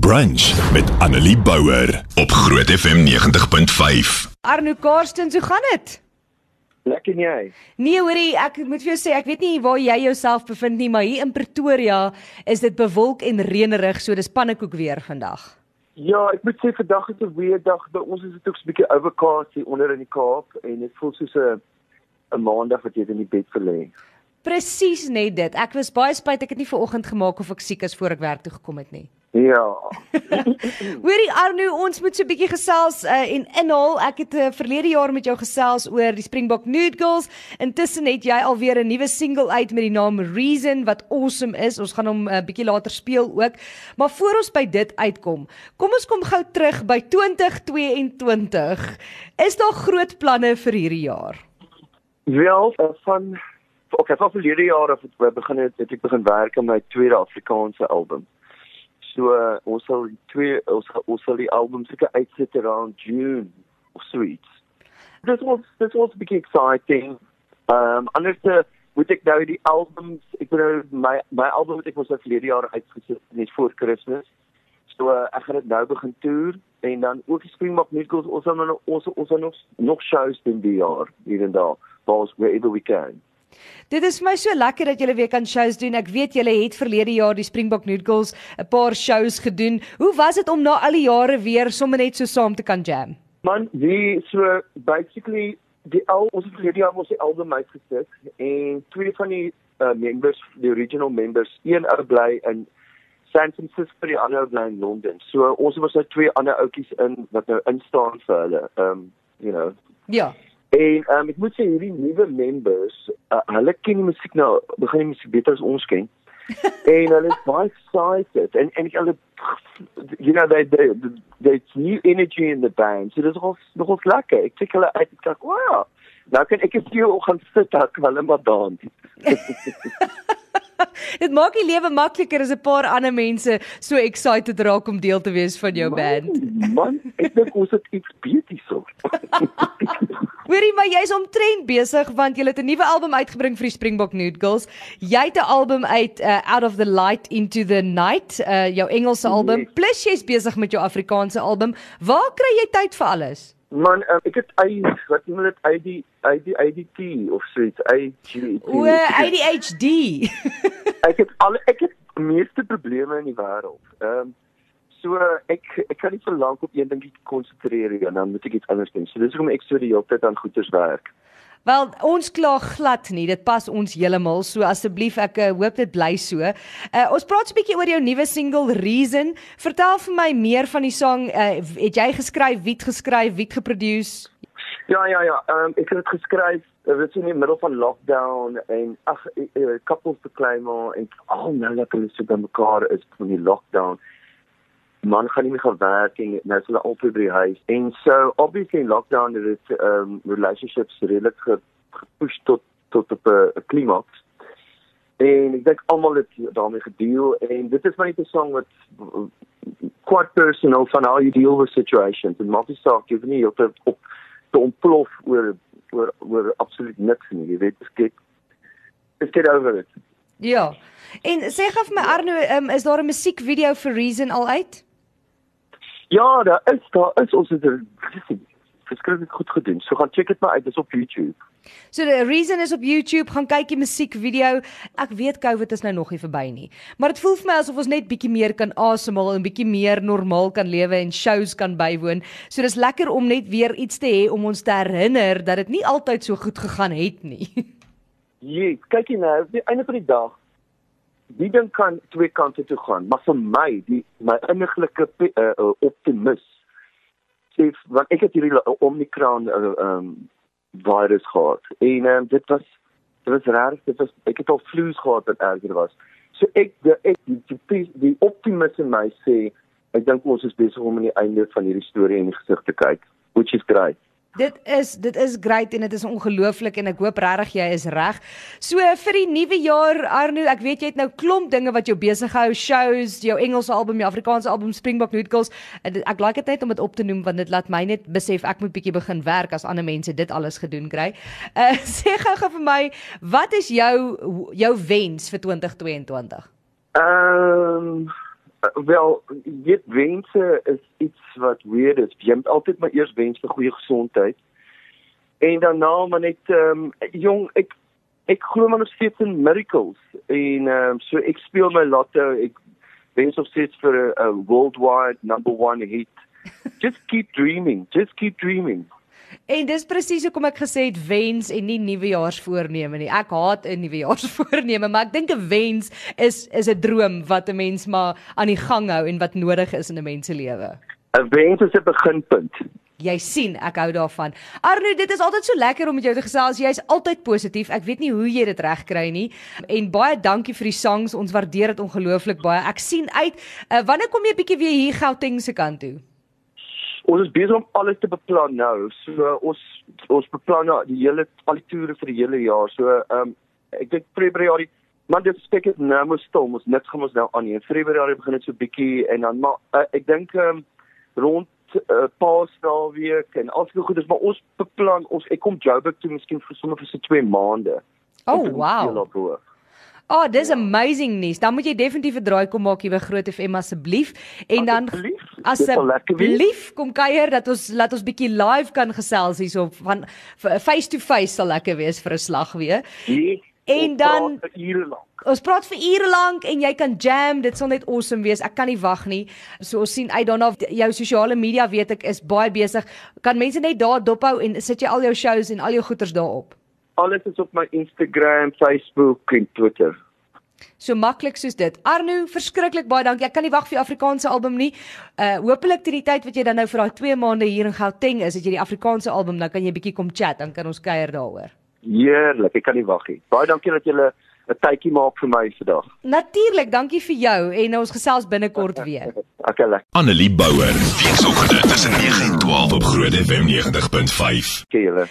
Brunch met Annelie Bouwer op Groot FM 90.5. Arno Karstens, hoe gaan dit? Lekker jy. Nee, hoorie, ek moet vir jou sê, ek weet nie waar jy jouself bevind nie, maar hier in Pretoria is dit bewolk en reënerig, so dis pannekoek weer vandag. Ja, ek moet sê vandag is 'n weer dag. By ons is dit ook so 'n bietjie overcast hier onder in die Kaap en dit voel soos 'n 'n maandag wat jy in die bed verlê. Presies net dit. Ek was baie spyt ek het nie ver oggend gemaak of ek siek is voor ek werk toe gekom het nie. Ja. Hoorie Arno, ons moet so 'n bietjie gesels uh, en inhaal. Ek het uh, verlede jaar met jou gesels oor die Springbok Nude Girls. Intussen het jy alweer 'n nuwe single uit met die naam Reason wat awesome is. Ons gaan hom 'n uh, bietjie later speel ook. Maar voor ons by dit uitkom, kom ons kom gou terug by 2022. Is daar groot planne vir hierdie jaar? Wel, van okay, van verlede jaar af het ek begin het, het ek begin werk aan my tweede Afrikaanse album. So uh, ons sal twee ons ons sal die album seker uitsit around June of so iets. This was this was big exciting. Um anders te moet ek nou die albums, ek bedoel my my album wat ek mos verlede jaar uitgesit net voor Kersfees. So uh, ek gaan dit nou begin toer en dan ook die Springbok Musicals ons gaan nou ons ons gaan nog nog shows doen die jaar hier en daar, waar wherever we can. Dit is vir my so lekker dat julle weer kan shows doen. Ek weet julle het verlede jaar die Springbok Noodles 'n paar shows gedoen. Hoe was dit om na al die jare weer sommer net so saam te kan jam? Man, die so basically die al ons het verlede jaar mos die album uitgesit en twee van die uh, members, die original members, een ou bly in San Francisco, die ander bly in Londen. So ons was nou twee ander ouetjies in wat nou instaan vir hulle. Um, you know. Ja. En um, ek moet sê hierdie nuwe members, uh, hulle ken die musiek nou, begin die musiek beter as ons ken. en hulle is baie excited en en hulle you know they they there's new energy in the band. So dit is nog nog lekker. Ek sê hulle uit ek kyk, wow. Nou kan ek vir jou gaan sit daar kan hulle maar dans. Dit maak die lewe makliker as 'n paar ander mense so excited raak om deel te wees van jou man, band. Man, ek dink ons het iets beter so. Hoorie, maar jy's omtrent besig want jy het 'n nuwe album uitgebring vir die Springbok Nude Girls. Jy het 'n album uit uh, Out of the Light into the Night, uh, jou Engelse album. Yes. Plus jy's besig met jou Afrikaanse album. Waar kry jy tyd vir alles? Man, um, ek het I wat noem dit ID ID IDT of so iets. IG. O, ADHD. ek het al ek het meeste probleme in die wêreld. Ehm um, so ek ek kan nie so lank op een dingetjie konsentreer nie dan moet ek iets anders doen. So dis hoekom ek so die hele tyd aan goeters werk. Wel, ons kla glad nie. Dit pas ons heeltemal. So asseblief ek uh, hoop dit bly so. Uh, ons praat 'n bietjie oor jou nuwe single Reason. Vertel vir my meer van die song. Uh, het jy geskryf, wie het geskryf, wie het geproduce? Ja ja ja, um, ek het dit geskryf dit is in die middel van lockdown en ag couples te claim en al oh, nou dat hulle so by mekaar is van die lockdown man gaan nie meer gaan werk en nou is hulle altyd by die huis. En so obviously in lockdown het dit um relationships redelik ge, gepush tot tot op 'n klimaks. En ek dink almal het daarmee gedeel en dit is maar net 'n song wat quite personal van how you deal with situations and maak nie saak jy nie op op te ontplof oor oor oor absoluut niks nie. Jy weet, skep skep over dit. Ja. En sê gou vir my Arno, um, is daar 'n musiekvideo vir Reason al uit? Ja, daar is daar is ons het verskriklik goed gedoen. So gaan check dit maar uit, dis op YouTube. So the reason is op YouTube, gaan kyk die musiekvideo. Ek weet COVID is nou nog nie verby nie, maar dit voel vir my asof ons net bietjie meer kan asemhaal en bietjie meer normaal kan lewe en shows kan bywoon. So dis lekker om net weer iets te hê om ons te herinner dat dit nie altyd so goed gegaan het nie. Ja, kyk jy nou, die einde van die dag die ding kan twee kante toe gaan, maar vir my, die my innerlike uh, uh, optimis sê want ek het hierdie Omicron uh, um virus gehad en um, dit was dit was reg, dit was ek het al vloes gehad wat erger was. So ek die ek die, die, die optimis in my sê ek dink ons is besig om aan die einde van hierdie storie in die gesig te kyk, which is great. Dit is dit is great en dit is ongelooflik en ek hoop regtig jy is reg. So vir die nuwe jaar Arno, ek weet jy het nou klomp dinge wat jou besig hou, shows, jou Engelse album, jou Afrikaanse album Springbok Noodles. Ek like dit net om dit op te noem want dit laat my net besef ek moet bietjie begin werk as ander mense dit alles gedoen kry. Uh sê gou-gou vir my, wat is jou jou wens vir 2022? Ehm um, wel, jy weet wense is iets wat weird is. Jy moet altyd maar eers wens vir goeie gesondheid. En daarna maar net ehm um, jong, ek ek glo maar nog steeds in miracles en ehm um, so ek speel my lotto. Ek wens of steeds vir 'n worldwide number 1 hit. Just keep dreaming. Just keep dreaming. En dis presies hoekom ek gesê het wens en nie nuwejaarsvoorneme nie. Ek haat 'n nuwejaarsvoorneme, maar ek dink 'n wens is is 'n droom wat 'n mens maar aan die gang hou en wat nodig is in 'n mens se lewe. 'n Wens is 'n beginpunt. Jy sien, ek hou daarvan. Arno, dit is altyd so lekker om met jou te gesels. Jy's altyd positief. Ek weet nie hoe jy dit regkry nie. En baie dankie vir die songs. Ons waardeer dit ongelooflik baie. Ek sien uit. Uh, wanneer kom jy bietjie weer hier Gauteng se kant toe? Ons is besig om alles te beplan nou. So ons ons beplan nou die hele al die toere vir die hele jaar. So ehm um, ek dink Februarie, maar dit spek dit nou mos stil. Ons niks gaan ons nou aan nie. In Februarie begin dit so bietjie en dan maar uh, ek dink ehm um, rond uh, Paasnaweek en al die goedes, maar ons beplan ons ek kom Joburg toe miskien vir sommer vir so 2 maande. Oh wow. Oh, dis ja. amazing nuus. Dan moet jy definitief 'n draai kom maak hier by Groot FM asseblief en dan asseblief kom kuier dat ons laat ons bietjie live kan gesels hierso van face to face sal lekker wees vir 'n slag weer. Nee, en dan ure lank. Ons praat vir ure lank en jy kan jam, dit sal net awesome wees. Ek kan nie wag nie. So ons sien uit daarna jou sosiale media weet ek is baie besig. Kan mense net daar dophou en sit jy al jou shows en al jou goeders daarop? Alles is op my Instagram, Facebook en Twitter. So maklik soos dit. Arno, verskriklik baie dankie. Ek kan nie wag vir die Afrikaanse album nie. Uh hopelik teen die tyd wat jy dan nou vir daai 2 maande hier in Gauteng is, dat jy die Afrikaanse album dan kan jy bietjie kom chat, dan kan ons kuier daaroor. Heerlik, ek kan nie wag nie. Baie dankie dat jy 'n tydjie maak vir my vandag. Natuurlik, dankie vir jou en ons gesels binnekort weer. Okay, lekker. Annelie Bouwer, weekoggend tussen 9 en 12 op Groot FM 90.5. Okay, julle.